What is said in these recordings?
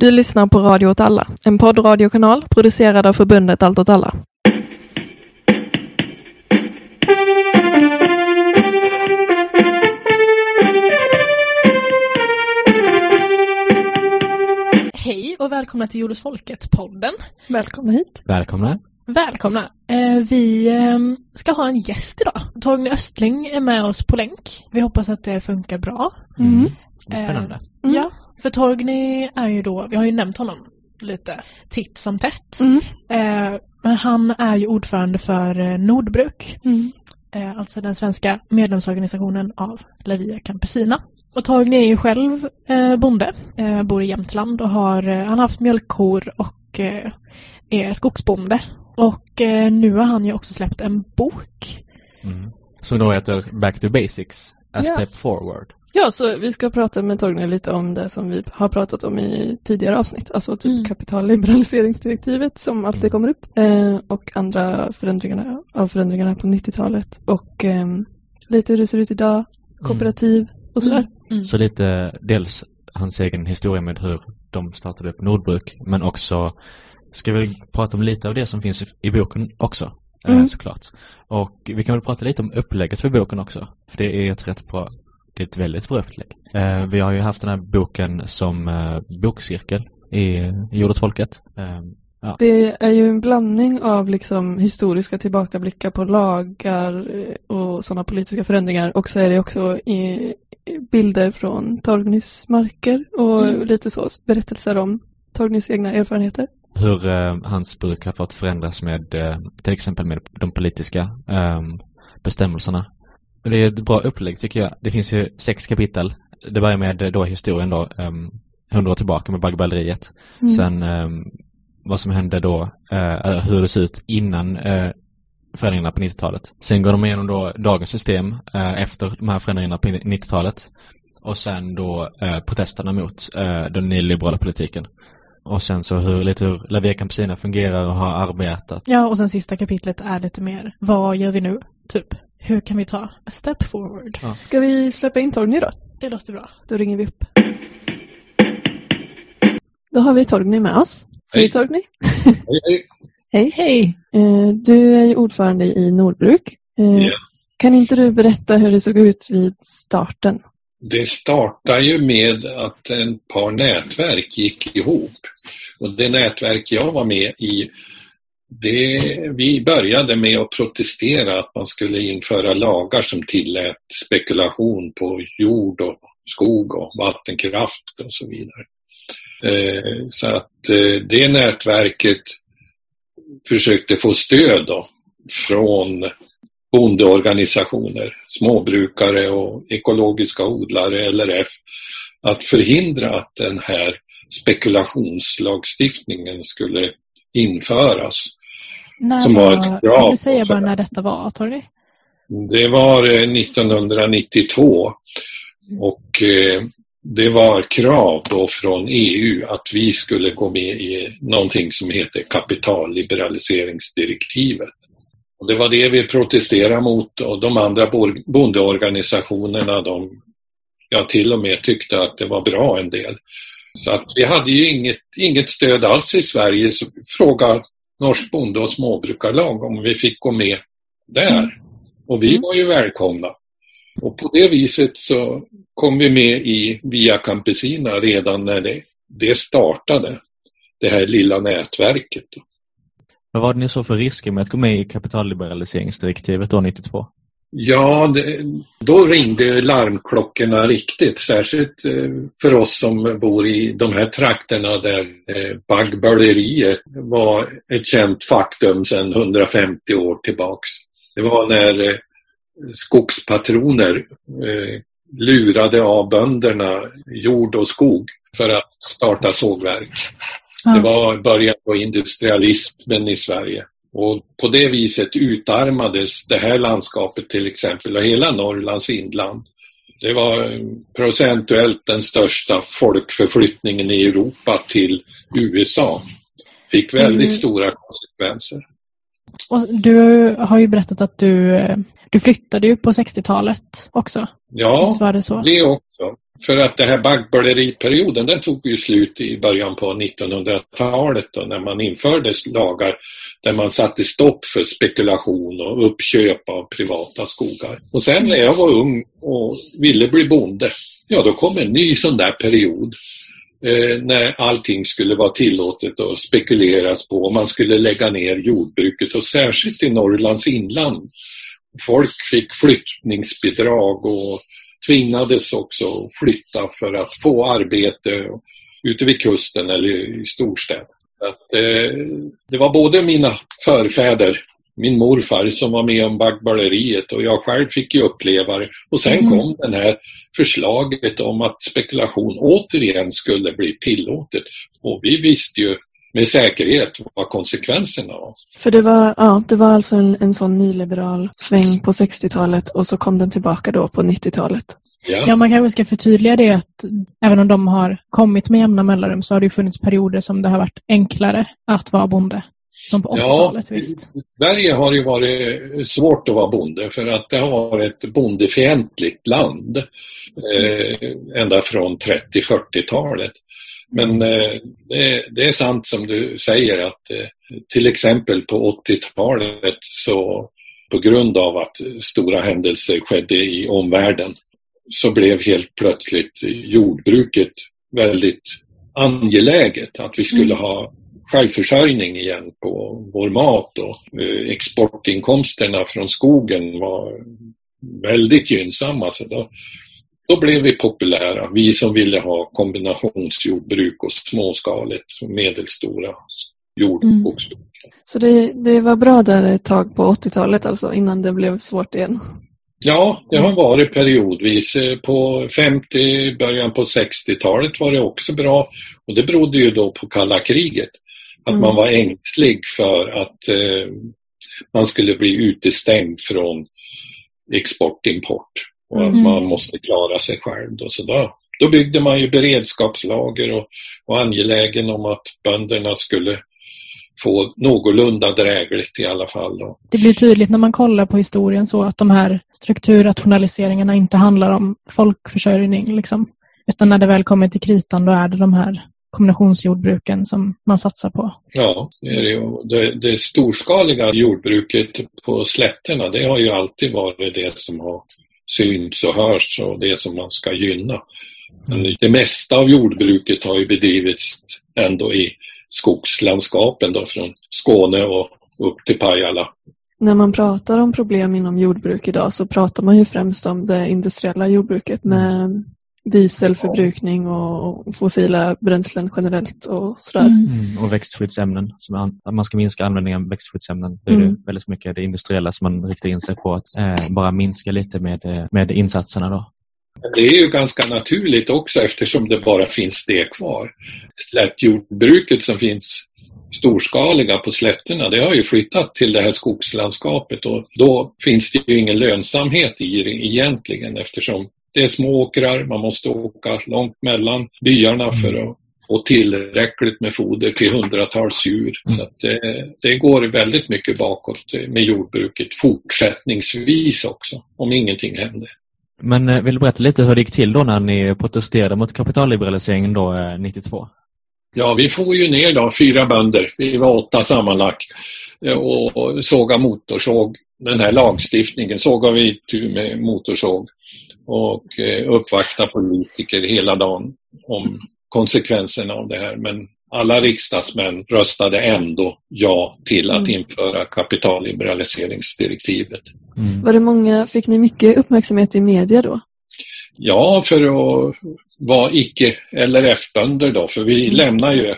Du lyssnar på Radio åt alla, en poddradiokanal producerad av förbundet Allt åt alla. Hej och välkomna till Jordes folket-podden. Välkomna hit. Välkomna. Välkomna. Eh, vi eh, ska ha en gäst idag. Torgny Östling är med oss på länk. Vi hoppas att det funkar bra. Mm. Är Spännande. Mm. Ja, för Torgny är ju då, vi har ju nämnt honom lite titt som tätt. Mm. Eh, men han är ju ordförande för eh, Nordbruk. Mm. Eh, alltså den svenska medlemsorganisationen av Lavia Campesina. Och Torgny är ju själv eh, bonde, eh, bor i Jämtland och har, eh, han har haft mjölkkor och eh, är skogsbonde. Och eh, nu har han ju också släppt en bok. Mm. Som då heter Back to Basics, A Ja. Step Forward. Ja, så vi ska prata med Torgny lite om det som vi har pratat om i tidigare avsnitt. Alltså typ Mm. kapitalliberaliseringsdirektivet som alltid kommer upp. Eh, och andra förändringarna av förändringarna på 90-talet. Och ehm, lite hur det ser ut idag, kooperativ och sådär. Mm. Så lite dels hans egen historia med hur de startade upp Nordbruk, men också ska vi prata om lite av det som finns i, i boken också, eh, Mm. såklart. Och vi kan väl prata lite om upplägget för boken också, för det är ett rätt bra, det är ett väldigt bra upplägg. Eh, vi har ju haft den här boken som eh, bokcirkel i, i Jordet Folket. Eh, Det är ju en blandning av liksom historiska tillbakablickar på lagar eh, och sådana politiska förändringar och så är det också i, bilder från Torgnys marker och Mm. lite så berättelser om Torgnys egna erfarenheter. hur eh, hans bruk har fått förändras med eh, till exempel med de politiska bestämmelserna. Det är ett bra upplägg tycker jag. Det finns ju sex kapitel. Det börjar med eh, då historien då, um, hundra år tillbaka med baggböleriet. Mm. Sen ehm, vad som hände då, eh, hur det ser ut innan eh, förändringarna på 90-talet. Sen går de igenom då dagens system efter de här förändringarna på 90-talet. Och sen då protesterna mot den nyliberala politiken. Och sen så hur, lite hur La Via Campesina fungerar och har arbetat. Ja, och sen sista kapitlet är lite mer, vad gör vi nu? Typ, hur kan vi ta a step forward? Ska vi släppa in Torgny då? Det låter bra. Då ringer vi upp. Då har vi Torgny med oss. Hej Hej. Torgny. Hej, hej. Hej. Hej. Eh, du är ju ordförande i Nordbruk. Eh, Ja. Kan inte du berätta hur det såg ut vid starten? Det startar ju med att en par nätverk gick ihop. Och det nätverk jag var med i, det, vi började med att protestera att man skulle införa lagar som tillät spekulation på jord och skog och vattenkraft och så vidare. Eh, så att eh, det nätverket försökte få stöd då från bondeorganisationer, småbrukare och ekologiska odlare, LRF, att förhindra att den här spekulationslagstiftningen skulle införas. När Som var ett var, krav kan du säga på bara när detta var, Torgny? Det var eh, 1992 och eh, det var krav då från EU att vi skulle gå med i någonting som heter kapitalliberaliseringsdirektivet. Och det var det vi protesterade mot och de andra bondeorganisationerna de ja, till och med tyckte att det var bra en del. Så att vi hade ju inget, inget stöd alls i Sverige. Så fråga Norsk bonde och småbrukarlag om vi fick gå med där. Och vi Mm. var ju välkomna. Och på det viset så kom vi med i Via Campesina redan när det, det startade. Det här lilla nätverket. Vad var det ni så för risker med att gå med i kapitalliberaliseringsdirektivet då 92? Ja, det, då ringde larmklockorna riktigt. Särskilt eh, för oss som bor i de här trakterna där eh, baggböleriet var ett känt faktum sedan 150 år tillbaks. Det var när eh, skogspatroner lurade av bönderna jord och skog för att starta sågverk. Det var början på industrialismen i Sverige. Och på det viset utarmades det här landskapet till exempel och hela Norrlands inland. Det var procentuellt den största folkförflyttningen i Europa till USA. Fick väldigt Mm. stora konsekvenser. Och du har ju berättat att du, eh, du flyttade ju på 60-talet också. Ja, Visst var det så? det också. För att det här baggböleriperioden den tog ju slut i början på 1900-talet då när man införde lagar där man satte stopp för spekulation och uppköp av privata skogar. Och sen när jag var ung och ville bli bonde, ja då kom en ny sån där period eh, när allting skulle vara tillåtet och spekuleras på och man skulle lägga ner jordbruket och särskilt i Norrlands inland. Folk fick flyttningsbidrag och tvingades också flytta för att få arbete ute vid kusten eller i storstäder. Att, eh, det var både mina förfäder, min morfar som var med om baggböleriet och jag själv fick ju uppleva det. Och sen mm. kom det här förslaget om att spekulation återigen skulle bli tillåtet. Och vi visste ju med säkerhet vad konsekvenserna var. För det var, ja, det var alltså en, en sån nyliberal sväng på 60-talet och så kom den tillbaka då på 90-talet. Ja. ja, man kanske ska förtydliga det att även om de har kommit med jämna mellanrum så har det funnits perioder som det har varit enklare att vara bonde. Som på 80-talet, ja, visst. Sverige har ju varit svårt att vara bonde för att det har varit ett bondefientligt land eh, ända från 30-40-talet. Men eh, det, det, är sant som du säger att eh, till exempel på 80-talet så på grund av att stora händelser skedde i omvärlden så blev helt plötsligt jordbruket väldigt angeläget. Att vi skulle mm. ha självförsörjning igen på vår mat och eh, exportinkomsterna från skogen var väldigt gynnsamma. Så då, då blev vi populära, vi som ville ha kombinationsjordbruk och småskaligt och medelstora jordbruksbruk. Mm. Så det, det var bra där ett tag på 80-talet alltså, innan det blev svårt igen? Ja, det har varit periodvis. På 50, början på 60-talet var det också bra och det berodde ju då på kalla kriget. Att mm. man var ängslig för att eh, man skulle bli utestängd från export-import och mm. att man måste klara sig själv. Då. Så då, då byggde man ju beredskapslager och var angelägen om att bönderna skulle få någorlunda drägligt i alla fall. Då. Det blir tydligt när man kollar på historien så att de här strukturrationaliseringarna inte handlar om folkförsörjning. Liksom. Utan när det väl kommer till kritan då är det de här kombinationsjordbruken som man satsar på. Ja, det, är det, det, det storskaliga jordbruket på slätterna det har ju alltid varit det som har syns och hörs och det som man ska gynna. Men det mesta av jordbruket har ju bedrivits ändå i skogslandskapen då från Skåne och upp till Pajala. När man pratar om problem inom jordbruk idag så pratar man ju främst om det industriella jordbruket med dieselförbrukning och fossila bränslen generellt och sådär. Mm. Mm, och växtskyddsämnen. Som man ska minska användningen av växtskyddsämnen. Det är mm. det väldigt mycket det industriella som man riktar in sig på att eh, bara minska lite med, eh, med insatserna. Då. Det är ju ganska naturligt också eftersom det bara finns det kvar. Slättjordbruket som finns storskaliga på slätterna, det har ju flyttat till det här skogslandskapet och då finns det ju ingen lönsamhet i det egentligen eftersom det är små åkrar, man måste åka långt mellan byarna för att få tillräckligt med foder till hundratals djur. Mm. Så det, det, går väldigt mycket bakåt med jordbruket fortsättningsvis också, om ingenting händer. Men eh, vill du berätta lite hur det gick till då när ni protesterade mot kapitalliberaliseringen då, 92? Eh, ja, vi får ju ner då fyra bönder, vi var åtta sammanlagt, eh, och såga motorsåg. Den här lagstiftningen såg vi tur med motorsåg och uppvakta politiker hela dagen om konsekvenserna av det här. Men alla riksdagsmän röstade ändå ja till att mm. införa kapitalliberaliseringsdirektivet. Mm. Var det många, fick ni mycket uppmärksamhet i media då? Ja, för att vara icke LRF-bönder då, för vi mm. lämnar ju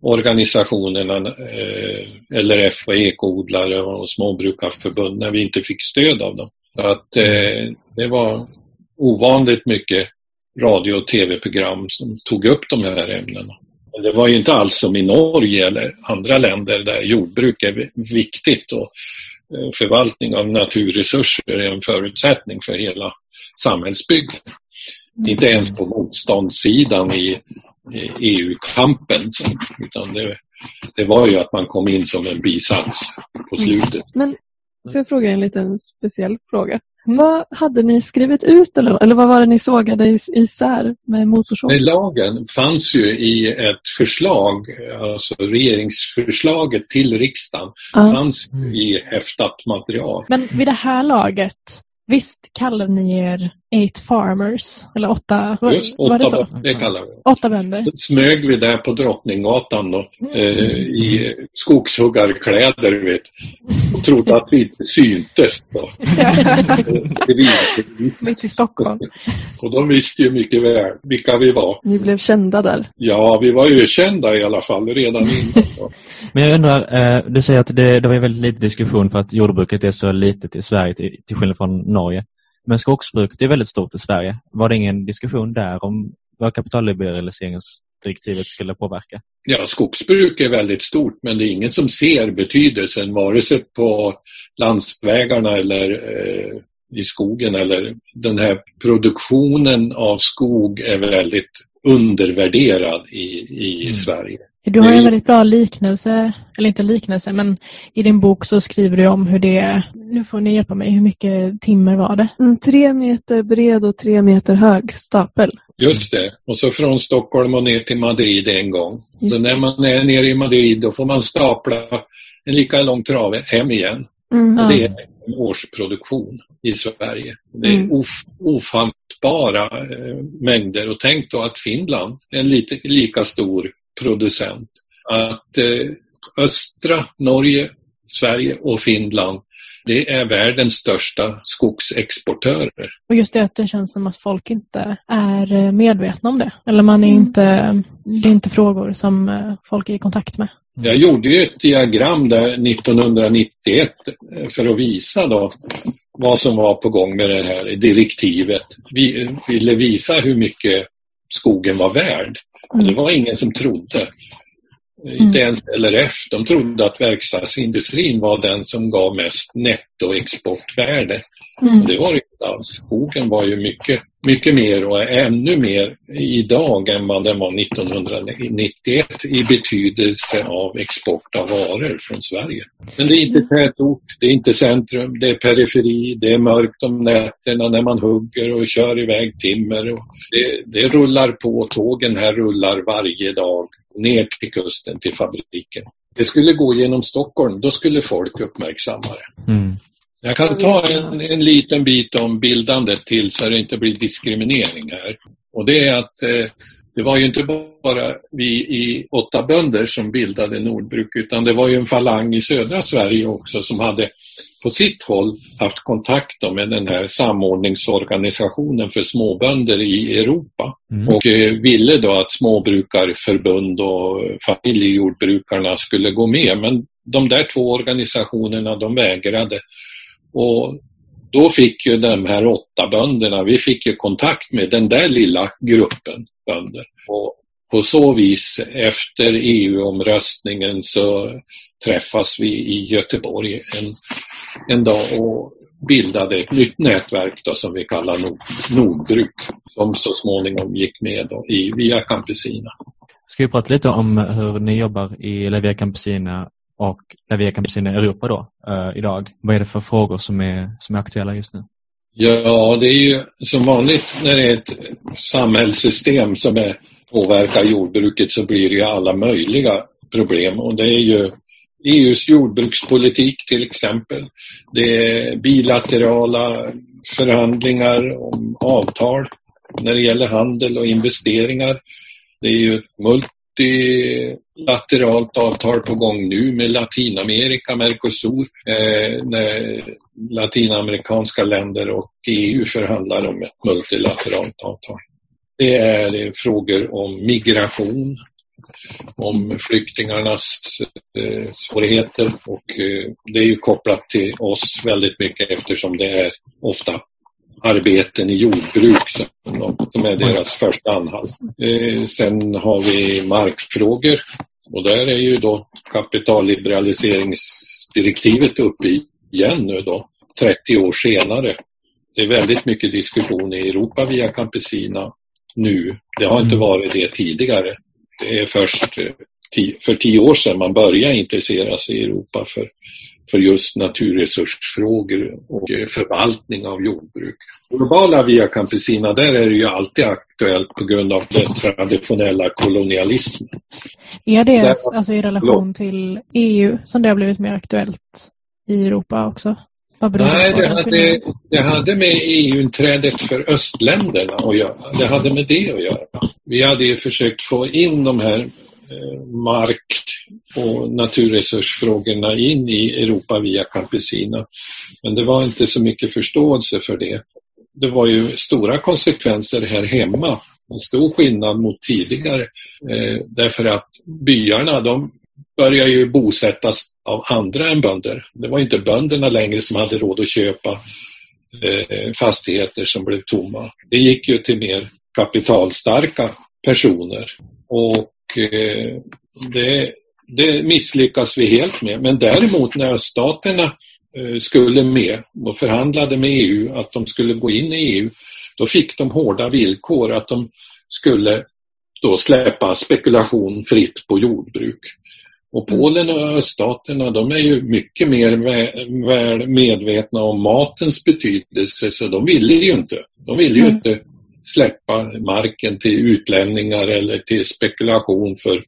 organisationerna eh, LRF och ekoodlare och småbrukarförbund när vi inte fick stöd av dem. Så att eh, det var ovanligt mycket radio och tv-program som tog upp de här ämnena. Det var ju inte alls som i Norge eller andra länder där jordbruk är viktigt och eh, förvaltning av naturresurser är en förutsättning för hela samhällsbygget. Inte ens på motståndssidan i EU-kampen. Utan det, det var ju att man kom in som en bisats på slutet. Men får jag fråga en liten speciell fråga? Vad hade ni skrivit ut eller, eller vad var det ni sågade is isär med motorsåg? Nej, lagen fanns ju i ett förslag, alltså regeringsförslaget till riksdagen, Ja. fanns ju i häftat material. Men vid det här laget, visst kallade ni er Eight Farmers? Eller åtta? Var, Just var det åtta, så? det kallar vi det. Åtta bönder? Så smög vi där på Drottninggatan då, eh, i skogshuggarkläder vet, och trodde att vi inte syntes. Då. Mitt i Stockholm. Och de visste ju mycket väl vilka vi var. Ni blev kända där. Ja, vi var ökända i alla fall redan innan. Då. Men jag undrar, eh, du säger att det, det var väldigt lite diskussion för att jordbruket är så litet i Sverige till, till skillnad från Norge. Men skogsbruket är väldigt stort i Sverige. Var det ingen diskussion där om vad kapitalliberaliseringsdirektivet skulle påverka? Ja, skogsbruk är väldigt stort men det är ingen som ser betydelsen vare sig på landsvägarna eller eh, i skogen eller den här produktionen av skog är väldigt undervärderad i, i Mm. Sverige. Du har ju en väldigt bra liknelse, eller inte liknelse, men i din bok så skriver du om hur det, nu får ni hjälpa mig, hur mycket timmer var det? En tre meter bred och tre meter hög stapel. Just det. Och så från Stockholm och ner till Madrid en gång. Just Så när man är nere i Madrid då får man stapla en lika lång trave hem igen. Mm. Ja. Det är en årsproduktion i Sverige. Det är Mm. of, ofattbara eh, mängder. Och tänk då att Finland är en lite, lika stor producent. Att eh, östra Norge, Sverige och Finland det är världens största skogsexportörer. Och just det att det känns som att folk inte är eh, medvetna om det. Eller man är Mm. inte, det är inte frågor som eh, folk är i kontakt med. Jag gjorde ju ett diagram där 1991 eh, för att visa då vad som var på gång med det här direktivet. Vi ville visa hur mycket skogen var värd. Och det var ingen som trodde. Inte ens LRF. De trodde att verkstadsindustrin var den som gav mest nettoexportvärde. Mm. Det var det inte alls. Skogen var ju mycket, mycket mer och är ännu mer idag än vad den var 1991 i betydelse av export av varor från Sverige. Men det är inte tätort, det är inte centrum, det är periferi, det är mörkt om nätterna när man hugger och kör iväg timmer. Och det, det rullar på, tågen här rullar varje dag ner till kusten till fabriken. Det skulle gå genom Stockholm, då skulle folk uppmärksamma det. Mm. Jag kan ta en, en liten bit om bildandet till så det inte blir diskriminering här. Och det är att eh, det var ju inte bara vi i åtta bönder som bildade Nordbruk utan det var ju en falang i södra Sverige också som hade på sitt håll haft kontakt med den här samordningsorganisationen för småbönder i Europa Mm. och eh, ville då att småbrukarförbund och familjejordbrukarna skulle gå med. Men de där två organisationerna de vägrade. Och då fick ju de här åtta bönderna, vi fick ju kontakt med den där lilla gruppen bönder. Och på så vis efter EU-omröstningen så träffas vi i Göteborg en, en dag och bildade ett nytt nätverk då, som vi kallar Nord, Nordbruk som så småningom gick med då, i Via Campesina. Ska vi prata lite om hur ni jobbar i Levia Campesina och när vi är i Europa då, eh, idag? Vad är det för frågor som är, som är aktuella just nu? Ja, det är ju som vanligt när det är ett samhällssystem som är, påverkar jordbruket så blir det ju alla möjliga problem och det är ju EUs jordbrukspolitik till exempel. Det är bilaterala förhandlingar om avtal när det gäller handel och investeringar. Det är ju ett multilateralt avtal på gång nu med Latinamerika, Mercosur, eh, när latinamerikanska länder och EU förhandlar om ett multilateralt avtal. Det är eh, frågor om migration, om flyktingarnas eh, svårigheter och eh, det är ju kopplat till oss väldigt mycket eftersom det är ofta arbeten i jordbruk som, som är deras första anhalt. Eh, sen har vi markfrågor och där är ju då kapitalliberaliseringsdirektivet uppe igen nu då, 30 år senare. Det är väldigt mycket diskussion i Europa via Campesina nu. Det har inte Mm. varit det tidigare. Det är först eh, för tio år sedan man började intressera sig i Europa för, för just naturresursfrågor och eh, förvaltning av jordbruk. Globala Via Campesina, där är det ju alltid aktuellt på grund av den traditionella kolonialismen. Är det där, alltså i relation till EU som det har blivit mer aktuellt i Europa också? Nej, det hade, det hade med EU-inträdet för östländerna att göra. Det hade med det att göra. Vi hade ju försökt få in de här eh, mark och naturresursfrågorna in i Europa via Campesina. Men det var inte så mycket förståelse för det. Det var ju stora konsekvenser här hemma. En stor skillnad mot tidigare. Eh, därför att byarna de började ju bosättas av andra än bönder. Det var inte bönderna längre som hade råd att köpa eh, fastigheter som blev tomma. Det gick ju till mer kapitalstarka personer och eh, det, det misslyckas vi helt med. Men däremot när staterna eh, skulle med och förhandlade med EU att de skulle gå in i EU, då fick de hårda villkor att de skulle då släppa spekulation fritt på jordbruk. Och Polen och öststaterna de är ju mycket mer väl medvetna om matens betydelse så de ville ju inte. De ville ju mm. inte släppa marken till utlänningar eller till spekulation för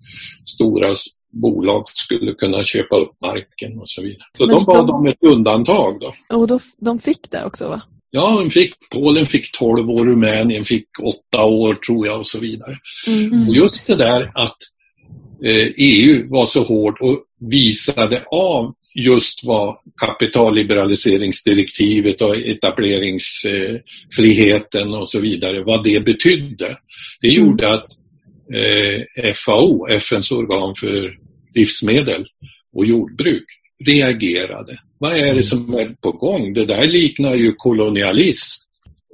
stora bolag skulle kunna köpa upp marken och så vidare. Så Men de bad om ett undantag då. Och då, de fick det också va? Ja, de fick, Polen fick 12 år, Rumänien fick 8 år tror jag och så vidare. Mm. Och just det där att EU eh, e var så hård och visade av just vad kapitalliberaliseringsdirektivet och etableringsfriheten och så vidare, vad det betydde. Det mm. gjorde att eh, FAO, FNs organ för livsmedel och jordbruk, reagerade. Vad är det som är på gång? Det där liknar ju kolonialism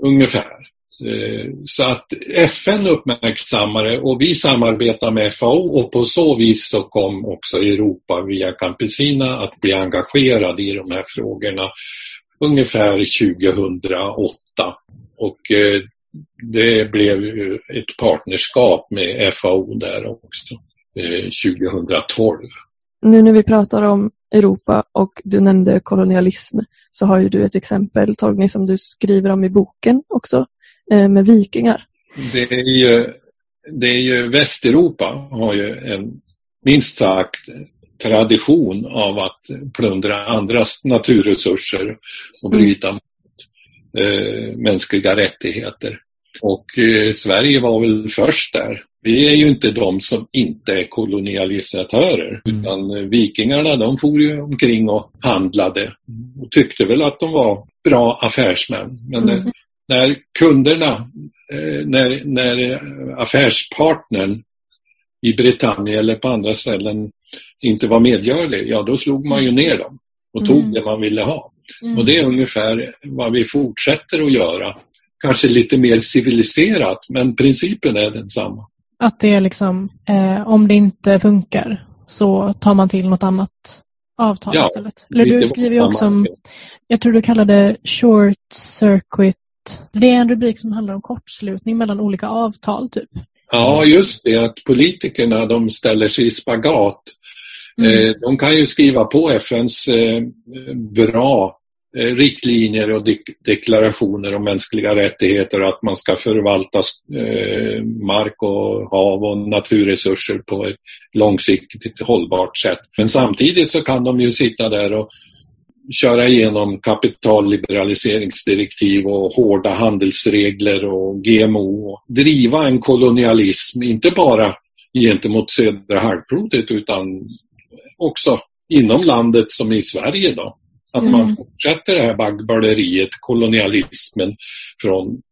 ungefär. Eh, så att FN uppmärksammade och vi samarbetar med FAO och på så vis så kom också Europa via Campesina att bli engagerad i de här frågorna ungefär 2008. Och eh, det blev ett partnerskap med FAO där också 2012. Eh, nu när vi pratar om Europa och du nämnde kolonialism så har ju du ett exempel Torgny som du skriver om i boken också Eh, med vikingar? Det är ju, det är ju Västeuropa har ju en minst sagt tradition av att plundra andras naturresurser och mm. bryta mot eh, mänskliga rättigheter. Och eh, Sverige var väl först där. Vi är ju inte de som inte är kolonialisatörer mm. utan vikingarna de for ju omkring och handlade och tyckte väl att de var bra affärsmän. Men mm när kunderna, eh, när, när affärspartnern i Britannien eller på andra ställen inte var medgörlig, ja då slog man ju ner dem och tog mm. det man ville ha. Mm. Och det är ungefär vad vi fortsätter att göra. Kanske lite mer civiliserat, men principen är densamma. Att det är liksom, eh, om det inte funkar så tar man till något annat avtal ja, istället. Eller du skriver ju också om, jag tror du kallade short circuit det är en rubrik som handlar om kortslutning mellan olika avtal typ. Ja, just det. Att politikerna de ställer sig i spagat. Mm. Eh, de kan ju skriva på FNs eh, bra Eh, riktlinjer och deklarationer om mänskliga rättigheter och att man ska förvalta eh, mark och hav och naturresurser på ett långsiktigt hållbart sätt. Men samtidigt så kan de ju sitta där och köra igenom kapitalliberaliseringsdirektiv och hårda handelsregler och GMO. Och driva en kolonialism, inte bara gentemot södra halvklotet utan också inom landet som i Sverige då. Att mm. man fortsätter det här baggböleriet, kolonialismen från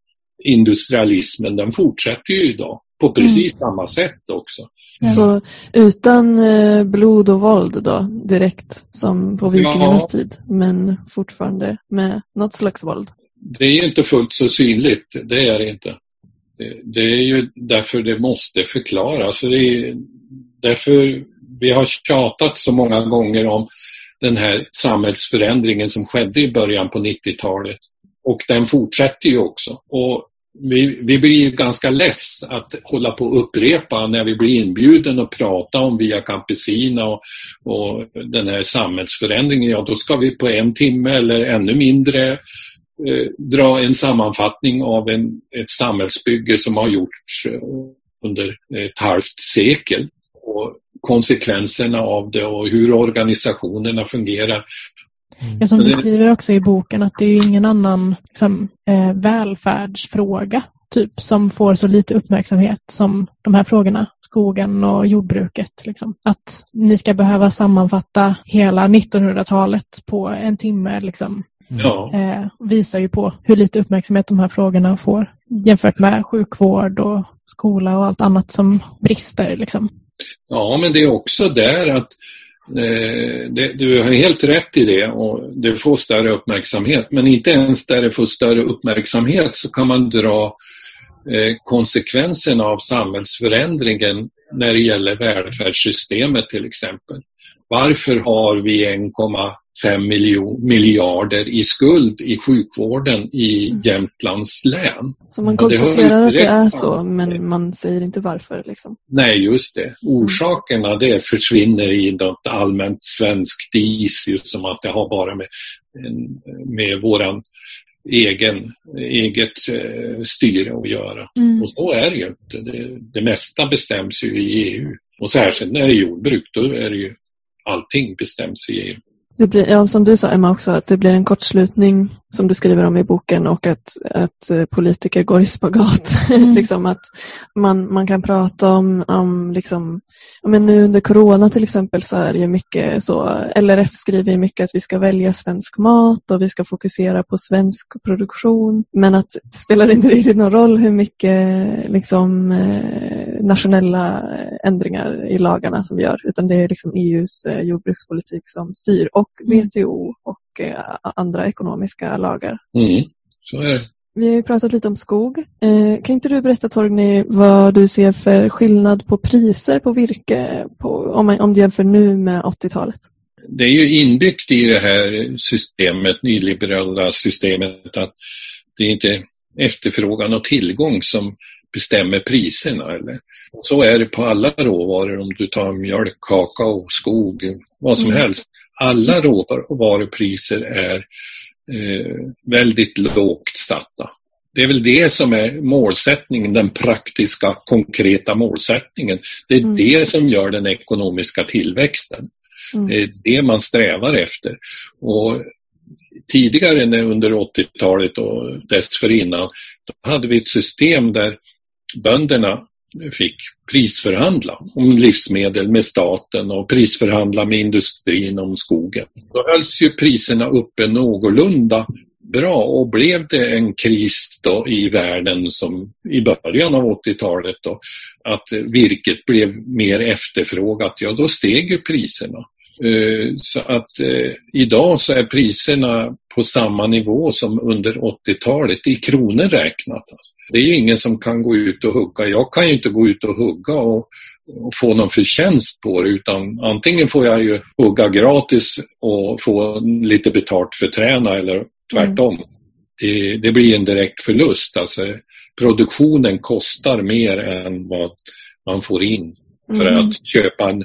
industrialismen, den fortsätter ju idag på precis mm. samma sätt också. Så utan eh, blod och våld då, direkt som på vikingarnas ja. tid, men fortfarande med något slags våld? Det är inte fullt så synligt, det är det inte. Det, är ju därför det måste förklaras. Det är därför vi har tjatat så många gånger om den här samhällsförändringen som skedde i början på 90-talet. Och den fortsätter ju också. Och vi, vi blir ganska less att hålla på och upprepa när vi blir inbjuden att prata om Via Campesina och, och den här samhällsförändringen. Ja, då ska vi på en timme eller ännu mindre eh, dra en sammanfattning av en, ett samhällsbygge som har gjorts eh, under ett halvt sekel. Konsekvenserna av det och hur organisationerna fungerar. Mm. Ja, som du skriver också i boken att det är ingen annan liksom, eh, välfärdsfråga typ som får så lite uppmärksamhet som de här frågorna, skogen och jordbruket. Liksom. Att ni ska behöva sammanfatta hela 1900-talet på en timme liksom, ja. eh, visar ju på hur lite uppmärksamhet de här frågorna får jämfört med sjukvård och skola och allt annat som brister. Liksom. Ja, men det är också där att Eh, det, du har helt rätt i det och det får större uppmärksamhet. Men inte ens där det får större uppmärksamhet så kan man dra eh, konsekvenserna av samhällsförändringen när det gäller välfärdssystemet till exempel. Varför har vi 1,5 miljarder i skuld i sjukvården i mm. Jämtlands län? Så man konstaterar det att det är så, men man säger inte varför? Liksom. Nej, just det. Orsakerna det försvinner i något allmänt svenskt dis, som att det har bara med, med våran egen, eget eh, styre att göra. Mm. Och så är det ju inte. Det, det mesta bestäms ju i EU. Och särskilt när det är jordbruk, då är det ju allting bestäms i EU. Det blir, ja, som du sa Emma också, att det blir en kortslutning som du skriver om i boken och att, att eh, politiker går i spagat. Mm. liksom att man, man kan prata om, om liksom, men nu under corona till exempel så är det mycket så, LRF skriver ju mycket att vi ska välja svensk mat och vi ska fokusera på svensk produktion. Men att det spelar inte riktigt någon roll hur mycket liksom, eh, nationella ändringar i lagarna som vi gör, utan det är liksom EUs eh, jordbrukspolitik som styr och WTO mm. och eh, andra ekonomiska lagar. Mm, så är det. Vi har ju pratat lite om skog. Eh, kan inte du berätta Torgny vad du ser för skillnad på priser på virke på, om, man, om du jämför nu med 80-talet? Det är ju inbyggt i det här systemet, nyliberala systemet, att det är inte efterfrågan och tillgång som bestämmer priserna. Eller? Så är det på alla råvaror, om du tar mjölk, kakao, skog, vad som mm. helst. Alla råvarupriser är eh, väldigt lågt satta. Det är väl det som är målsättningen, den praktiska, konkreta målsättningen. Det är mm. det som gör den ekonomiska tillväxten. Mm. Det är det man strävar efter. Och tidigare under 80-talet och dessförinnan, då hade vi ett system där bönderna fick prisförhandla om livsmedel med staten och prisförhandla med industrin om skogen. Då hölls ju priserna uppe någorlunda bra och blev det en kris då i världen som i början av 80-talet då att virket blev mer efterfrågat, ja då steg ju priserna. Eh, så att eh, idag så är priserna på samma nivå som under 80-talet i kronor räknat. Det är ju ingen som kan gå ut och hugga. Jag kan ju inte gå ut och hugga och, och få någon förtjänst på det utan antingen får jag ju hugga gratis och få lite betalt för träna eller tvärtom. Mm. Det, det, blir en direkt förlust. Alltså, produktionen kostar mer än vad man får in för mm. att köpa en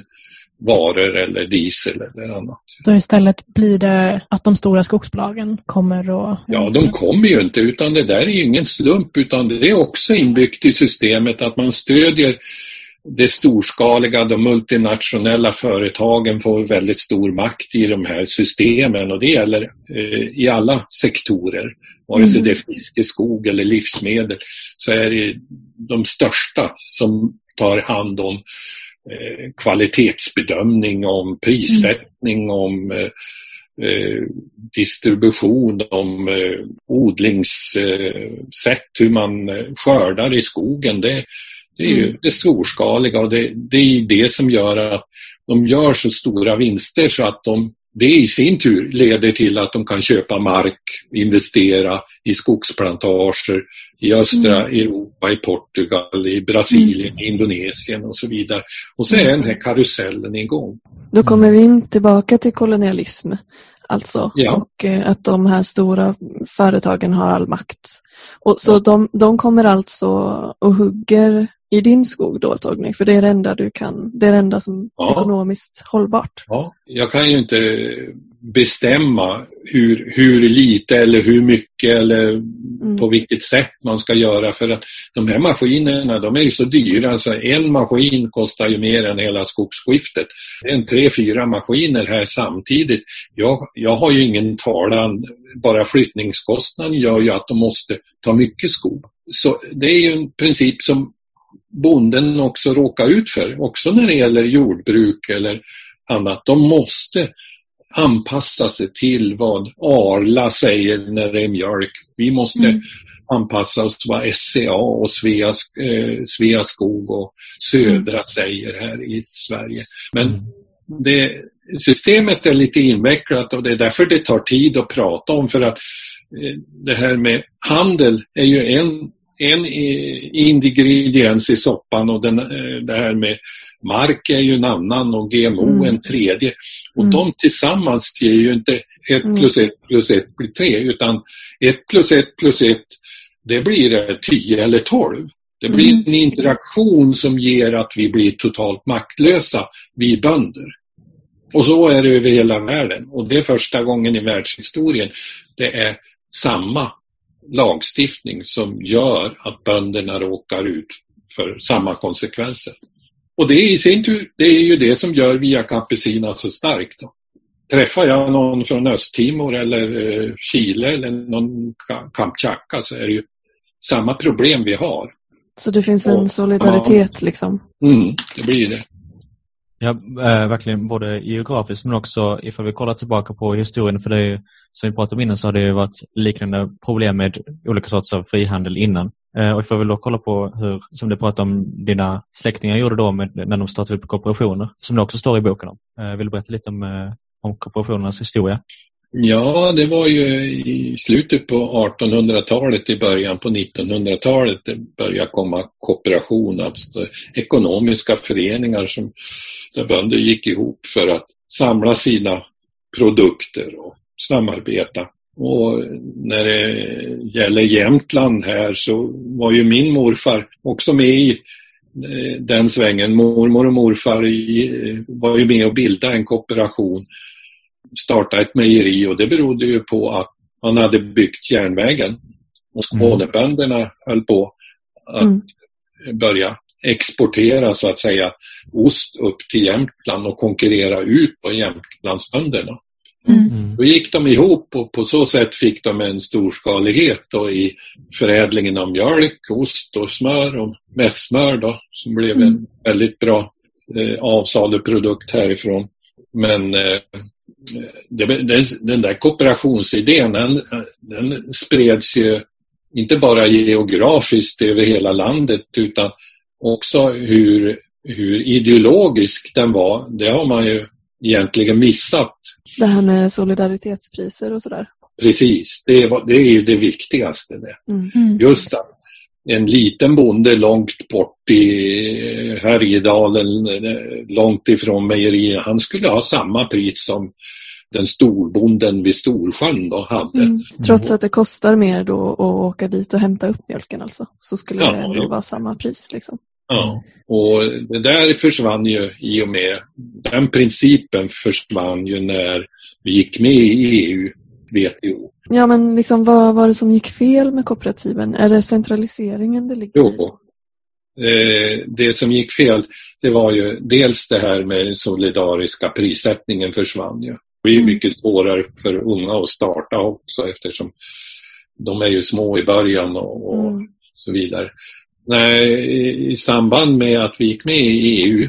varor eller diesel eller annat. Så istället blir det att de stora skogsbolagen kommer och... Ja, de kommer ju inte utan det där är ju ingen slump utan det är också inbyggt i systemet att man stödjer det storskaliga, de multinationella företagen får väldigt stor makt i de här systemen och det gäller eh, i alla sektorer. Vare sig mm. det är fiske, skog eller livsmedel så är det de största som tar hand om kvalitetsbedömning, om prissättning, mm. om eh, eh, distribution, om eh, odlingssätt, hur man skördar i skogen. Det, det är ju mm. det storskaliga och det, det är det som gör att de gör så stora vinster så att de det i sin tur leder till att de kan köpa mark, investera i skogsplantager i östra mm. Europa, i Portugal, i Brasilien, mm. Indonesien och så vidare. Och så är den här karusellen igång. Då kommer vi in tillbaka till kolonialism. alltså. Ja. Och eh, att de här stora företagen har all makt. Och, så Ja. de, de kommer alltså och hugger i din skog då Torgny, för det är det enda du kan, det är det enda som är Ja. ekonomiskt hållbart. Ja, jag kan ju inte bestämma hur, hur lite eller hur mycket eller Mm. på vilket sätt man ska göra för att de här maskinerna de är ju så dyra så en maskin kostar ju mer än hela skogsskiftet. En tre, fyra maskiner här samtidigt. Jag, jag har ju ingen talan, bara flyttningskostnaden gör ju att de måste ta mycket skog. Så det är ju en princip som bonden också råkar ut för, också när det gäller jordbruk eller annat. De måste anpassa sig till vad Arla säger när det är mjölk. Vi måste Mm. anpassa oss till vad SCA och Svea, eh, Sveaskog och Södra säger här i Sverige. Men Mm. det, systemet är lite invecklat och det är därför det tar tid att prata om för att eh, det här med handel är ju en, en ingrediens i soppan och den, eh, det här med mark är ju en annan och GMO Mm. en tredje. Och Mm. de tillsammans ger ju inte ett Mm. plus ett plus ett blir tre utan ett plus ett plus ett det blir eh, tio eller tolv. Det blir Mm. en interaktion som ger att vi blir totalt maktlösa, vi bönder. Och så är det över hela världen. Och det är första gången i världshistorien det är samma lagstiftning som gör att bönderna råkar ut för samma konsekvenser. Och det i sin tur, det är ju det som gör Via Campesina så starkt. Då. Träffar jag någon från Östtimor eller eh, Chile eller någon Ka- Kamchatka så är det ju samma problem vi har. Så det finns en solidaritet liksom. Mm, det blir det. Ja, äh, verkligen både geografiskt men också ifall vi kollar tillbaka på historien för det är ju, som vi pratade om innan så har det ju varit liknande problem med olika sorters av frihandel innan. Äh, och ifall vi då kollar på hur, som du pratade om, dina släktingar gjorde då med, när de startade upp kooperationer, som det också står i boken om. Äh, vill du berätta lite om, om kooperationernas historia? Ja, det var ju i slutet på 1800-talet, i början på 1900-talet det började komma kooperation, alltså ekonomiska föreningar som där bönder gick ihop för att samla sina produkter och samarbeta. Och när det gäller Jämtland här så var ju min morfar också med i eh, den svängen. Mormor och morfar var ju med och bildade en kooperation starta ett mejeri och det berodde ju på att man hade byggt järnvägen. Och Skånebönderna höll på att Mm. börja exportera så att säga ost upp till Jämtland och konkurrera ut på Jämtlandsbönderna. Mm. Då gick de ihop och på så sätt fick de en storskalighet då i förädlingen av mjölk, ost och smör och mässmör då som blev en Mm. väldigt bra eh, avsaluprodukt härifrån. Men eh, den, den där kooperationsidén den, den spreds ju inte bara geografiskt över hela landet utan också hur, hur ideologisk den var. Det har man ju egentligen missat. Det här med solidaritetspriser och sådär. Precis, det, var, det är ju det viktigaste. Det. Mm. Mm. Just att en liten bonde långt bort i Härjedalen, långt ifrån mejeriet, han skulle ha samma pris som den storbonden vid Storsjön då hade. Mm. Trots att det kostar mer då att åka dit och hämta upp mjölken alltså. Så skulle Ja, det ändå jo. vara samma pris liksom. Ja. Och det där försvann ju i och med, den principen försvann ju när vi gick med i EU, WTO. Ja men liksom vad var det som gick fel med kooperativen? Är det centraliseringen det ligger? Jo. Eh, det som gick fel, det var ju dels det här med den solidariska prissättningen försvann ju. Det blir Mm. mycket svårare för unga att starta också eftersom de är ju små i början och, och Mm. så vidare. Nej, i- I samband med att vi gick med i EU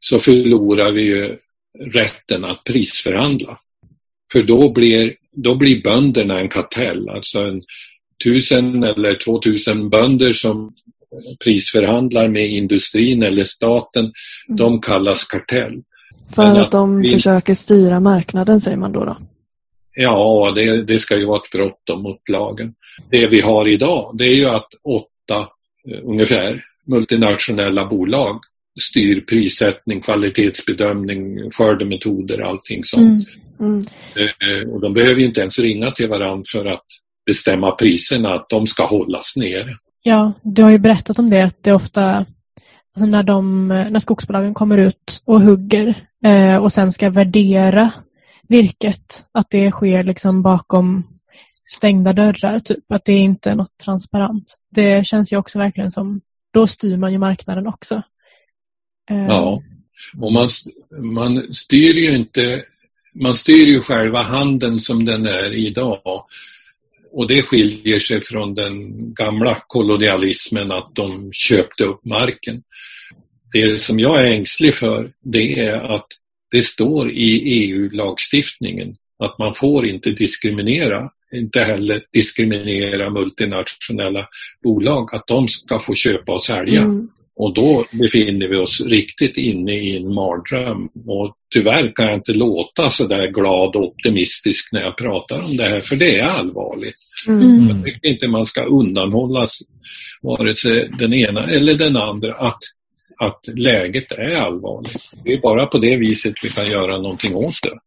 så förlorar vi ju rätten att prisförhandla. För då blir, då blir bönderna en kartell, alltså en tusen eller två tusen bönder som prisförhandlar med industrin eller staten, de kallas kartell. För Men att de vi- försöker styra marknaden säger man då. då. Ja, det, det ska ju vara ett brott mot lagen. Det vi har idag, det är ju att åtta eh, ungefär multinationella bolag styr prissättning, kvalitetsbedömning, skördemetoder, allting sånt. Mm. Mm. Eh, Och de behöver inte ens ringa till varandra för att bestämma priserna, att de ska hållas nere. Ja, du har ju berättat om det, att det är ofta alltså när, de, när skogsbolagen kommer ut och hugger eh, och sen ska värdera virket, att det sker liksom bakom stängda dörrar, typ. Att det inte är något transparent. Det känns ju också verkligen som, då styr man ju marknaden också. Eh, Ja. Och man, man styr ju inte, man styr ju själva handeln som den är idag. Och det skiljer sig från den gamla kolonialismen att de köpte upp marken. Det som jag är ängslig för det är att det står i EU-lagstiftningen att man får inte diskriminera, inte heller diskriminera multinationella bolag, att de ska få köpa och sälja. Mm. Och då befinner vi oss riktigt inne i en mardröm. Och tyvärr kan jag inte låta så där glad och optimistisk när jag pratar om det här, för det är allvarligt. Mm. Mm. Jag tycker inte man ska undanhållas vare sig den ena eller den andra att, att läget är allvarligt. Det är bara på det viset vi kan göra någonting åt det.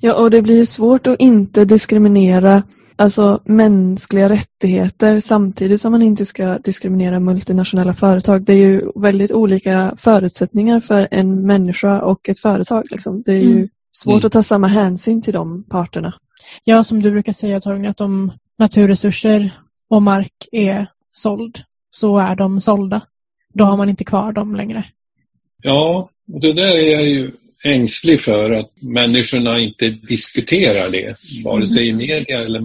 Ja, och det blir svårt att inte diskriminera alltså mänskliga rättigheter samtidigt som man inte ska diskriminera multinationella företag. Det är ju väldigt olika förutsättningar för en människa och ett företag. Liksom. Det är ju Mm. svårt Mm. att ta samma hänsyn till de parterna. Ja, som du brukar säga Torgny, att om naturresurser och mark är såld så är de sålda. Då har man inte kvar dem längre. Ja, och det där är jag ju ängslig för att människorna inte diskuterar det, vare sig i media eller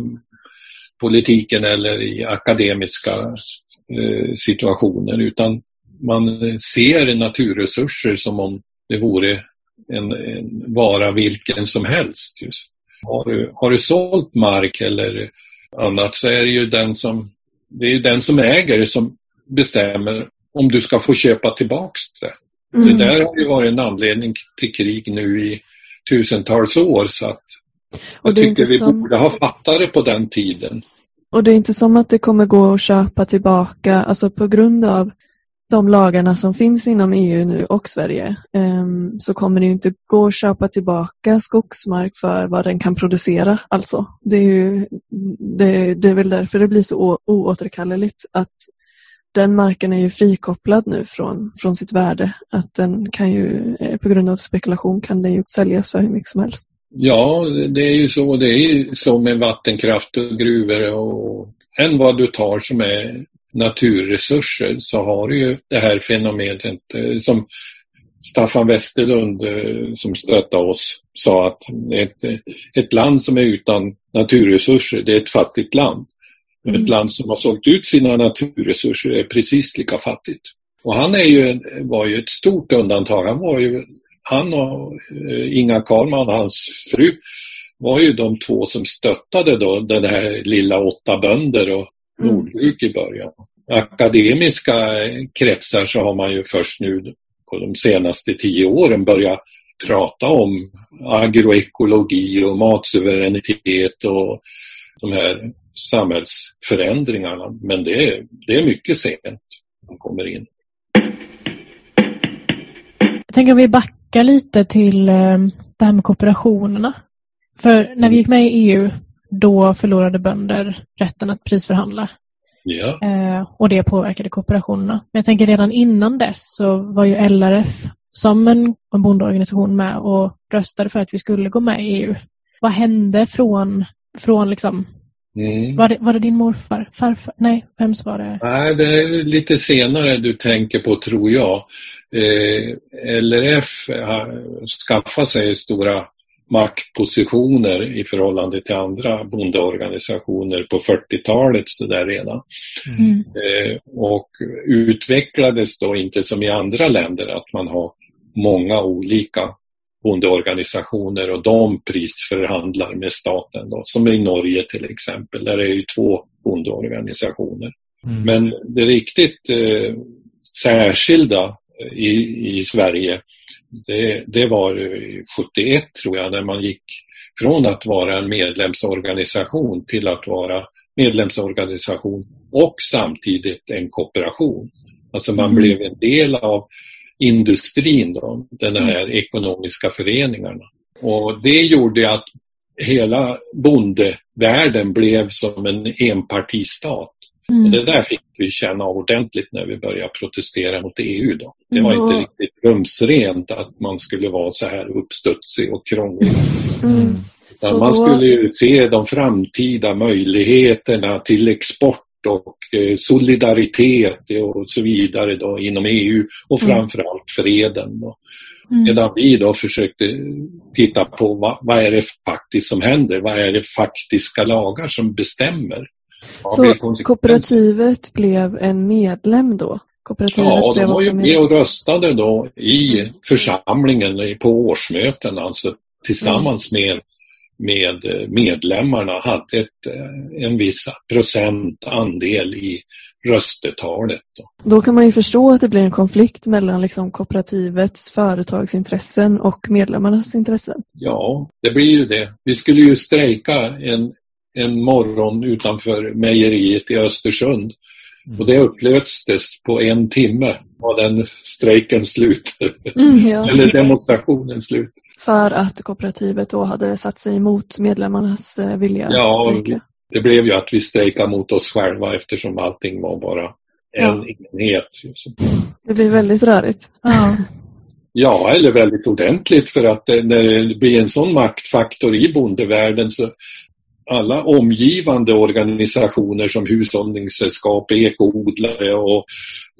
politiken eller i akademiska eh, situationer, utan man ser naturresurser som om det vore en, en vara vilken som helst. Har, du, har du sålt mark eller annat så är det ju den som, det är den som äger som bestämmer om du ska få köpa tillbaks det. Mm. Det där har ju varit en anledning till krig nu i tusentals år så att jag tycker vi som- borde ha fattat det på den tiden. Och det är inte som att det kommer gå att köpa tillbaka, alltså på grund av de lagarna som finns inom EU nu och Sverige, ehm, så kommer det inte gå att köpa tillbaka skogsmark för vad den kan producera. Alltså, det är ju det, det är väl därför det blir så oåterkalleligt att den marken är ju frikopplad nu från, från sitt värde. Att den kan ju, eh, på grund av spekulation kan den ju säljas för hur mycket som helst. Ja, det är ju så. Det är ju så med vattenkraft och gruvor och än vad du tar som är naturresurser så har du ju det här fenomenet eh, som Staffan Westerlund eh, som stöttade oss sa att ett, ett land som är utan naturresurser det är ett fattigt land. Mm. Ett land som har sålt ut sina naturresurser är precis lika fattigt. Och han är ju, var ju ett stort undantag. Han var ju, han och eh, Inga Karlman, hans fru, var ju de två som stöttade då den här lilla åtta bönder och Mm. Nordbruk i början. Akademiska kretsar så har man ju först nu på de senaste tio åren börjat prata om agroekologi och matsuveränitet och de här samhällsförändringarna. Men det är, det är mycket sent de kommer in. Jag tänker om vi backar lite till eh, det här med kooperationerna. För när vi gick med i EU, då förlorade bönder rätten att prisförhandla. Ja, Eh, och det påverkade kooperationerna. Men jag tänker redan innan dess så var ju LRF som en, en bondeorganisation med och röstade för att vi skulle gå med i EU. Vad hände från, från liksom, mm. var det, var det din morfar? Farfar? Nej, vems var det? Nej, det är lite senare du tänker på tror jag. Eh, LRF har skaffat sig stora maktpositioner i förhållande till andra bondeorganisationer på 40-talet så där redan. Mm. Eh, och utvecklades då inte som i andra länder att man har många olika bondeorganisationer och de prisförhandlar med staten då, som i Norge till exempel, där är det ju två bondeorganisationer. Mm. Men det riktigt eh, särskilda i, i Sverige, det, det var eh, 71 tror jag, när man gick från att vara en medlemsorganisation till att vara medlemsorganisation och samtidigt en kooperation. Alltså man Mm. blev en del av industrin, då, den här ekonomiska föreningarna. Och det gjorde att hela bondevärlden blev som en enpartistat. Mm. Och det där fick vi känna av ordentligt när vi började protestera mot EU. Då. Det var Så- inte riktigt rumsrent att man skulle vara så här uppstudsig och krånglig. Mm. Så man då- skulle ju se de framtida möjligheterna till export och eh, solidaritet och så vidare då inom EU och Mm. framförallt freden. Då. Mm. Medan vi då försökte titta på vad, vad är det faktiskt som händer? Vad är det faktiska lagar som bestämmer? Så kooperativet blev en medlem då? Kooperativet Ja, de var ju med och röstade då i församlingen på årsmöten, alltså tillsammans med, med eh, medlemmarna hade ett, eh, en viss procent andel i röstetalet. Då. Då kan man ju förstå att det blir en konflikt mellan liksom kooperativets företagsintressen och medlemmarnas intressen. Ja, det blir ju det. Vi skulle ju strejka en, en morgon utanför mejeriet i Östersund och det upplöstes på en timme var den strejken slut. Ja. Eller demonstrationen slut. För att kooperativet då hade satt sig emot medlemmarnas eh, vilja Ja, att strejka. Det blev ju att vi strejkade mot oss själva eftersom allting var bara en enhet. Det blir väldigt rörigt. Ja. Ja, eller väldigt ordentligt för att det, när det blir en sån maktfaktor i bondevärlden så alla omgivande organisationer som hushållningssällskap, ekoodlare och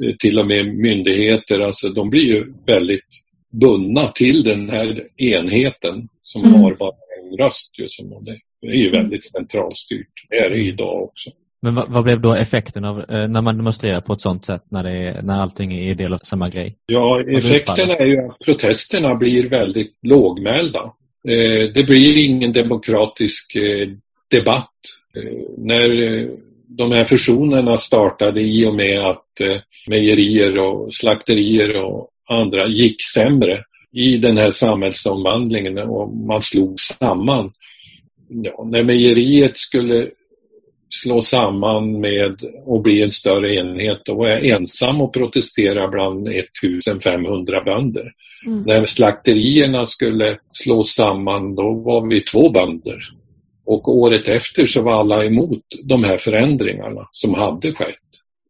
eh, till och med myndigheter, alltså de blir ju väldigt bundna till den här enheten som Mm. har bara en röst. Ju, som, och det är ju väldigt centralstyrt. Det är det idag också. Men vad, vad blev då effekten av eh, när man demonstrerar på ett sånt sätt när, det är, när allting är del av samma grej? Ja, effekten är ju att protesterna blir väldigt lågmälda. Eh, det blir ingen demokratisk eh, debatt. Eh, när eh, de här fusionerna startade i och med att eh, mejerier och slakterier och andra gick sämre i den här samhällsomvandlingen och man slog samman. Ja, när mejeriet skulle slå samman med och bli en större enhet, då var jag ensam och protestera bland 1500 bönder. Mm. När slakterierna skulle slås samman, då var vi två bönder. Och året efter så var alla emot de här förändringarna som hade skett.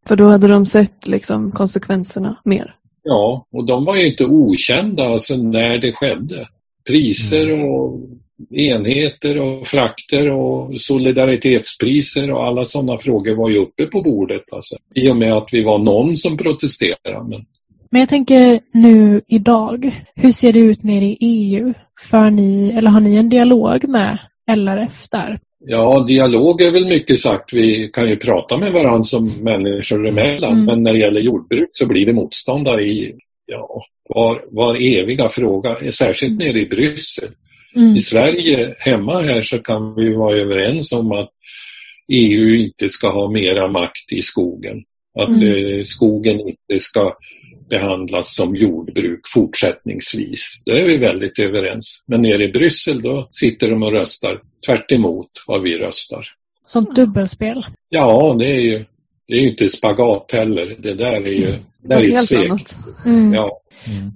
För då hade de sett liksom konsekvenserna mer. Ja, och de var ju inte okända alltså när det skedde. Priser och enheter och frakter och solidaritetspriser och alla sådana frågor var ju uppe på bordet. Alltså. I och med att vi var någon som protesterade. Men Men jag tänker nu idag, hur ser det ut nere i EU? För ni, eller har ni en dialog med LRF där? Ja, dialog är väl mycket sagt. Vi kan ju prata med varandra som människor emellan. Mm. Men när det gäller jordbruk så blir vi motståndare i ja, var, var eviga fråga, särskilt nere i Bryssel. Mm. I Sverige, hemma här, så kan vi vara överens om att EU inte ska ha mera makt i skogen. Att Mm. eh, skogen inte ska behandlas som jordbruk fortsättningsvis. Det är vi väldigt överens. Men nere i Bryssel då sitter de och röstar tvärt emot vad vi röstar. Sånt dubbelspel. Ja, det är ju det är ju inte spagat heller. Det där är ju det där är ett helt svek. Mm. Ja.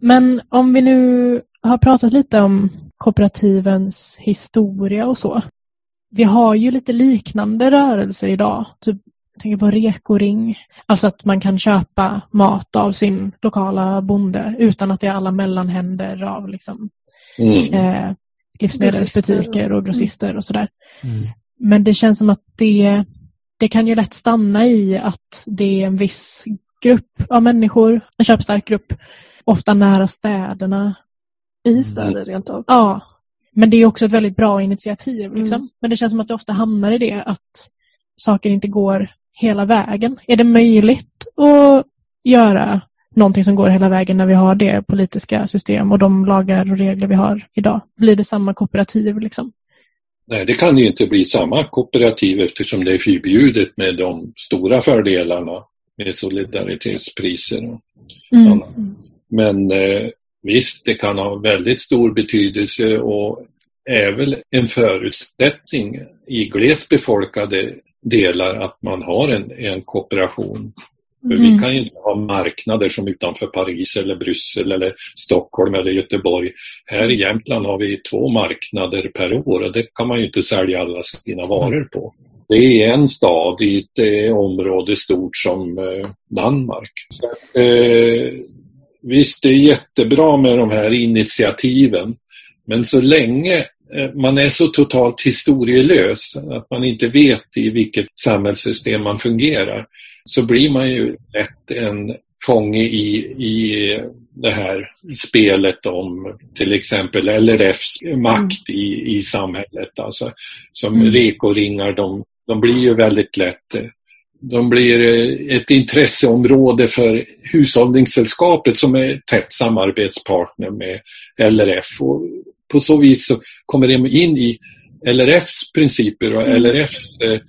Men om vi nu har pratat lite om kooperativens historia och så. Vi har ju lite liknande rörelser idag. Typ, jag tänker på Rekoring. Alltså att man kan köpa mat av sin lokala bonde utan att det är alla mellanhänder av liksom, Mm. eh, livsmedelsbutiker och grossister och sådär. Mm. Men det känns som att det, det kan ju lätt stanna i att det är en viss grupp av människor, en köpstark grupp, ofta nära städerna. I städer rent av. Ja, men det är också ett väldigt bra initiativ. Liksom. Mm. Men det känns som att det ofta hamnar i det att saker inte går hela vägen. Är det möjligt att göra någonting som går hela vägen när vi har det politiska system och de lagar och regler vi har idag? Blir det samma kooperativ liksom? Nej, det kan ju inte bli samma kooperativ eftersom det är förbjudet med de stora fördelarna med solidaritetspriser. och Mm. annat. Men eh, visst, det kan ha väldigt stor betydelse och är väl en förutsättning i glesbefolkade delar att man har en, en kooperation. För Mm. vi kan ju inte ha marknader som utanför Paris eller Bryssel eller Stockholm eller Göteborg. Här i Jämtland har vi två marknader per år och det kan man ju inte sälja alla sina varor på. Det är en stad i ett eh, område stort som eh, Danmark. Så, eh, visst, det är jättebra med de här initiativen. Men så länge eh, man är så totalt historielös att man inte vet i vilket samhällssystem man fungerar så blir man ju lätt en fånge i, i det här spelet om till exempel LRFs makt i, i samhället. Alltså, som Mm. rekoringar, de, de blir ju väldigt lätt de blir eh, ett intresseområde för Hushållningssällskapet som är tätt samarbetspartner med LRF. Och på så vis så kommer de in i LRFs principer och Mm. LRFs eh,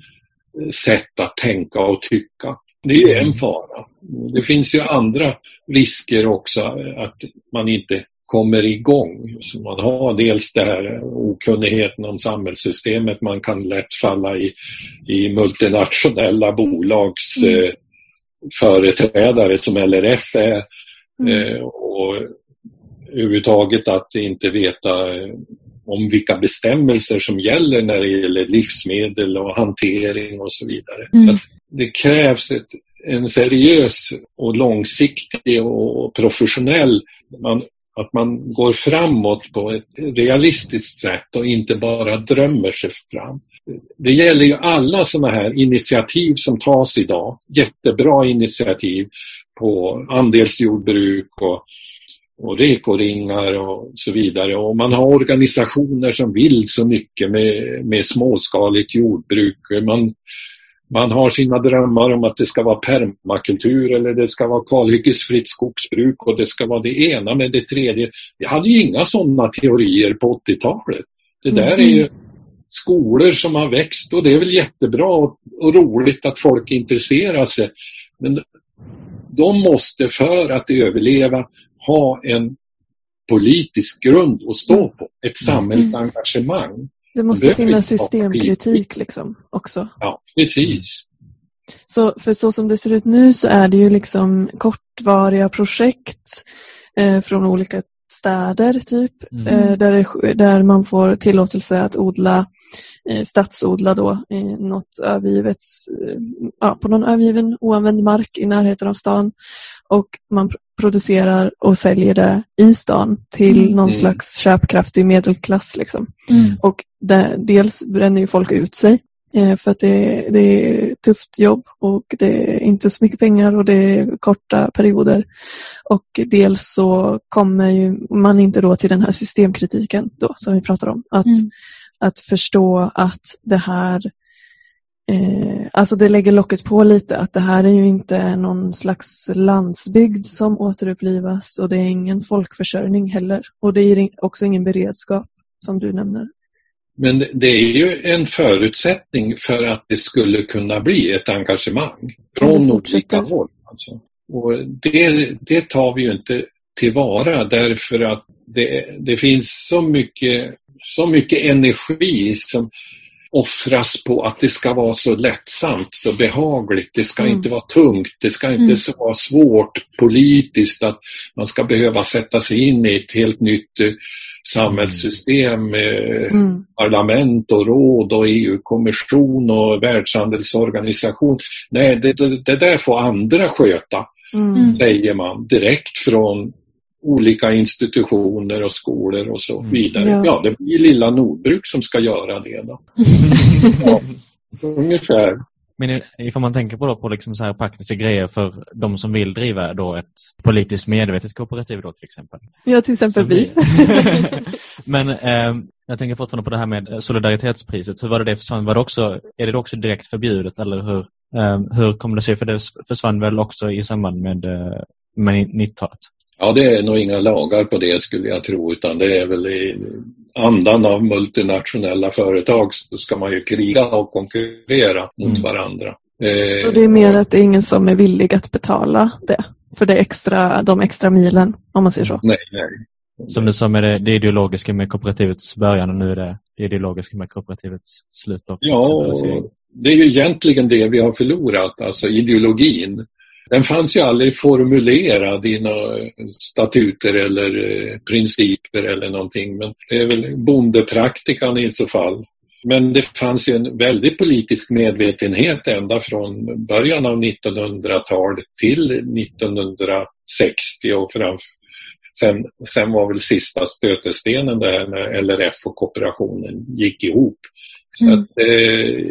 sätt att tänka och tycka. Det är en fara. Det finns ju andra risker också att man inte kommer igång. Så man har dels det här okunnigheten om samhällssystemet. Man kan lätt falla i, i multinationella bolags Mm. eh, företrädare som LRF är. Mm. Eh, och överhuvudtaget att inte veta eh, om vilka bestämmelser som gäller när det gäller livsmedel och hantering och så vidare. Mm. Så att det krävs ett, en seriös och långsiktig och professionell man, att man går framåt på ett realistiskt sätt och inte bara drömmer sig fram. Det gäller ju alla sådana här initiativ som tas idag. Jättebra initiativ på andelsjordbruk och, och rekoringar och så vidare. Och man har organisationer som vill så mycket med, med småskaligt jordbruk. Man, man har sina drömmar om att det ska vara permakultur eller det ska vara kalhyggesfritt skogsbruk och det ska vara det ena med det tredje. Vi hade ju inga sådana teorier på 80-talet. Det där är ju skolor som har växt och det är väl jättebra och, och roligt att folk intresserar sig. Men de måste för att överleva ha en politisk grund att stå på. Ett samhällsengagemang. Det måste Det finnas systemkritik liksom också. Ja, precis. Så, för så som det ser ut nu så är det ju liksom kortvariga projekt eh, från olika städer typ. Mm. Eh, där, det, där man får tillåtelse att odla, eh, stadsodla då, i något övergivet, eh, ja, på någon övergiven oanvänd mark i närheten av stan. Och man producerar och säljer det i stan till Mm. någon Mm. slags köpkraftig medelklass. Liksom. Mm. Och det, dels bränner ju folk ut sig eh, för att det, det är tufft jobb och det är inte så mycket pengar och det är korta perioder. Och dels så kommer ju man inte då till den här systemkritiken då som vi pratar om. Att, Mm. att förstå att det här Eh, alltså det lägger locket på lite att det här är ju inte någon slags landsbygd som återupplivas och det är ingen folkförsörjning heller. Och det är också ingen beredskap som du nämner. Men det- är ju en förutsättning för att det skulle kunna bli ett engagemang från det olika håll. Alltså. Och det, det tar vi ju inte tillvara därför att det, det finns så mycket, så mycket energi som offras på att det ska vara så lättsamt, så behagligt. Det ska Mm. inte vara tungt, det ska inte Mm. så vara svårt politiskt att man ska behöva sätta sig in i ett helt nytt eh, samhällssystem med Mm. parlament och råd och EU-kommission och världshandelsorganisation. Nej, det, det, det där får andra sköta, Mm. Mm. säger man direkt från olika institutioner och skolor och så Mm. vidare. Ja. Ja, det blir lilla Nordbruk som ska göra det då. Ja, ungefär. Men ifall man tänker på, då, på liksom så här praktiska grejer för de som vill driva då ett politiskt medvetet kooperativ då till exempel. Ja, till exempel vi. Men eh, jag tänker fortfarande på det här med solidaritetspriset. Hur var det det försvann? Var det också, är det också direkt förbjudet eller hur, eh, hur kommer det sig? För det försvann väl också i samband med, eh, med 90-talet? Ja, det är nog inga lagar på det skulle jag tro, utan det är väl i andan av multinationella företag så ska man ju kriga och konkurrera mot Mm. varandra. Eh, Så det är mer att det är ingen som är villig att betala det. För det extra, de extra milen, om man säger så. Nej, nej. Som du sa med det, det ideologiska med kooperativets början och nu är det det ideologiska med kooperativets slut Ja, det är ju egentligen det vi har förlorat, alltså ideologin. Den fanns ju aldrig formulerad i några statuter eller eh, principer eller någonting. Men det är väl bondepraktikan i så fall. Men det fanns ju en väldig politisk medvetenhet ända från början av 1900-talet till 1960 och fram, sen, sen var väl sista stötestenen där när LRF och kooperationen gick ihop. Så Mm. att, eh,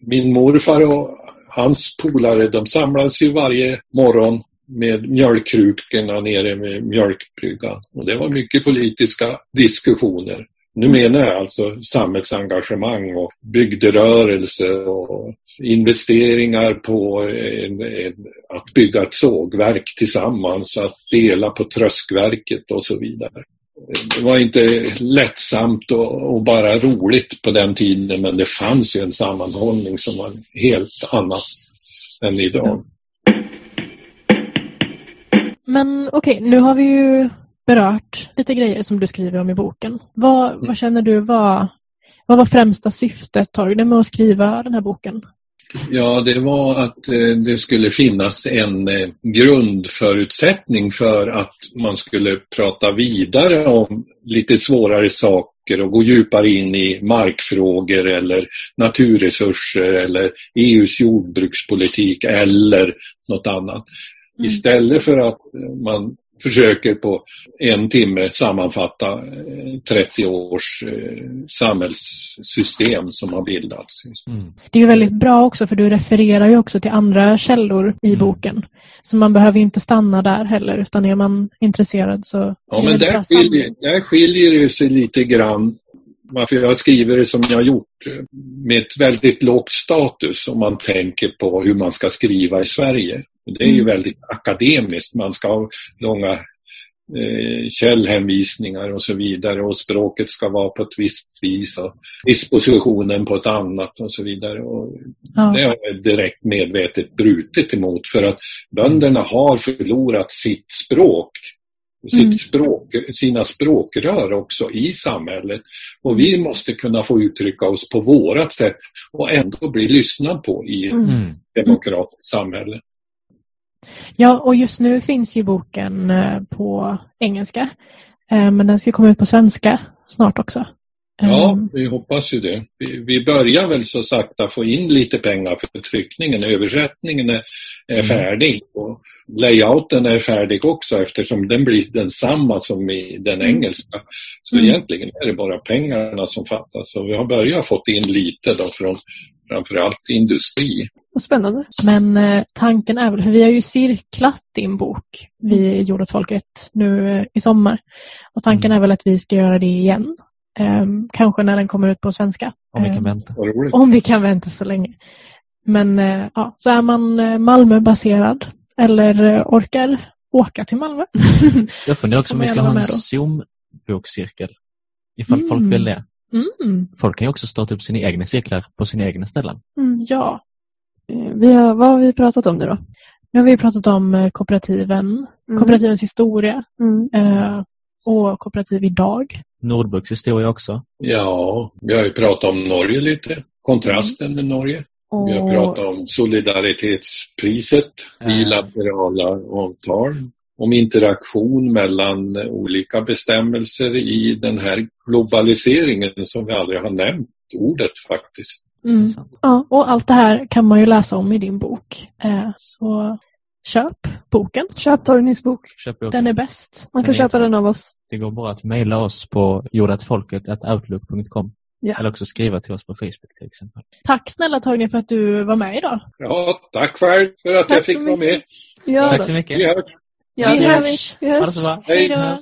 min morfar och hans polare de samlades ju varje morgon med mjölkkrukorna nere med mjölkbryggan. Och det var mycket politiska diskussioner. Nu menar jag alltså samhällsengagemang och bygderörelse och investeringar på en, en, att bygga ett sågverk tillsammans, att dela på tröskverket och så vidare. Det var inte lättsamt och, och bara roligt på den tiden men det fanns ju en sammanhållning som var helt annan än idag. Men okej, nu har vi ju berört lite grejer som du skriver om i boken. Vad, vad känner du var, vad var främsta syftet Torgny med att skriva den här boken? Ja, det var att eh, det skulle finnas en eh, grundförutsättning för att man skulle prata vidare om lite svårare saker och gå djupare in i markfrågor eller naturresurser eller EUs jordbrukspolitik eller något annat. Mm. Istället för att man försöker på en timme sammanfatta eh, 30 års eh, samhällssystem som har bildats. Mm. Det är ju väldigt bra också för du refererar ju också till andra källor i Mm. boken. Så man behöver ju inte stanna där heller utan är man intresserad så Ja, men där skiljer, där skiljer det sig lite grann varför jag skriver det som jag har gjort eh, med ett väldigt lågt status om man tänker på hur man ska skriva i Sverige. Det är ju Mm. väldigt akademiskt. Man ska ha långa eh, källhänvisningar och så vidare och språket ska vara på ett visst vis och dispositionen på ett annat och så vidare. Och Ja. det har jag direkt medvetet brutit emot för att bönderna har förlorat sitt språk, sitt Mm. språk, sina språkrör också i samhället. Och vi måste kunna få uttrycka oss på vårat sätt och ändå bli lyssnad på i ett Mm. Mm. demokratiskt samhälle. Ja, och just nu finns ju boken eh, på engelska. Eh, Men den ska komma ut på svenska snart också. Ja, Ehm, vi hoppas ju det. Vi, börjar väl så sakta få in lite pengar för tryckningen. Översättningen är, är Mm. färdig och layouten är färdig också eftersom den blir densamma som i den Mm. engelska. Så Mm. egentligen är det bara pengarna som fattas och vi har börjat fått in lite då från framförallt industri. Vad spännande. Men eh, tanken är väl, för vi har ju cirklat din bok, vi gjorde åt folket nu eh, i sommar. Och tanken Mm. är väl att vi ska göra det igen. Ehm, kanske när den kommer ut på svenska. Om vi kan Ehm, vänta. Om vi kan vänta så länge. Men eh, ja, så är man eh, Malmö-baserad eller eh, orkar åka till Malmö. Jag funderar Så också om vi ska ha en Zoom-bokcirkel. Ifall Mm. folk vill det. Mm, Folk kan ju också starta upp sina egna cirklar på sina egna ställen. mm, ja, Eh, Vi har, vad har vi pratat om nu då? nu har vi pratat om eh, kooperativen, Mm. kooperativens historia Mm. eh, och kooperativ idag. Nordbruks historia också. Ja, vi har ju pratat om Norge lite. Kontrasten med Norge. Vi har pratat om solidaritetspriset, bilaterala avtal, om interaktion mellan olika bestämmelser i den här globaliseringen som vi aldrig har nämnt ordet faktiskt. Mm. Ja, och allt det här kan man ju läsa om i din bok. Eh, så köp boken. köp Torgnys bok. Köp. Den är bäst. Man Den kan är köpa den av oss. Det går bara att mejla oss på jordatfolket.outlook.com. Ja. Eller också skriva till oss på Facebook till exempel. Tack snälla Torgny för att du var med idag. Ja, tack själv för att Tack jag fick vara med. Ja, Tack så mycket. Ja, vi hörs. Vi hörs. Ha det så bra. Hej då.